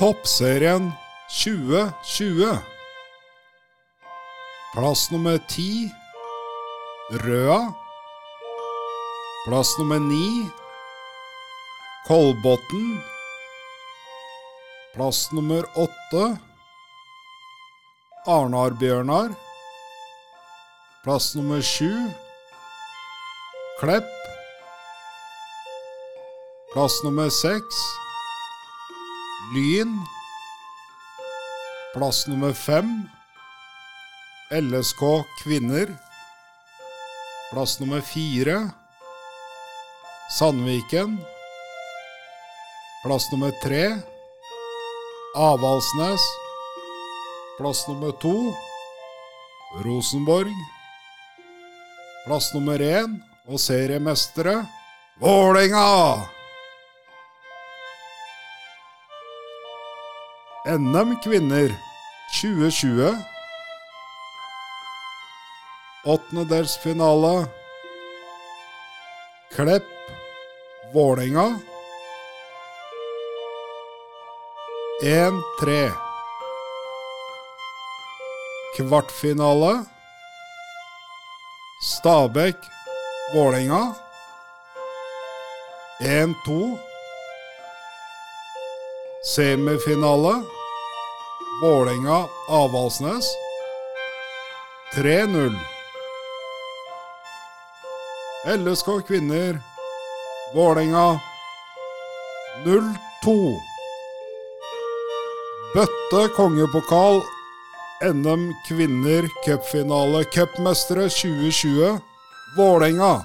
Toppserien 2020. Plass nummer ti Røa. Plass nummer ni Kolbotn. Plass nummer åtte Arnar-Bjørnar. Plass nummer sju Klepp. Plass nummer seks Lyn. Plass nummer fem LSK kvinner. Plass nummer fire Sandviken. Plass nummer tre Avaldsnes. Plass nummer to Rosenborg. Plass nummer én og seriemestere Vålerenga! NM kvinner 2020. Åttendedelsfinale. Klepp Vålerenga. 1-3. Kvartfinale. Stabæk Vålerenga. 1-2. Semifinale. Vålerenga Avaldsnes. 3-0. LSK kvinner. Vålerenga 0-2. Bøtte kongepokal. NM kvinner cupfinale. Cupmestere 2020. Vålerenga.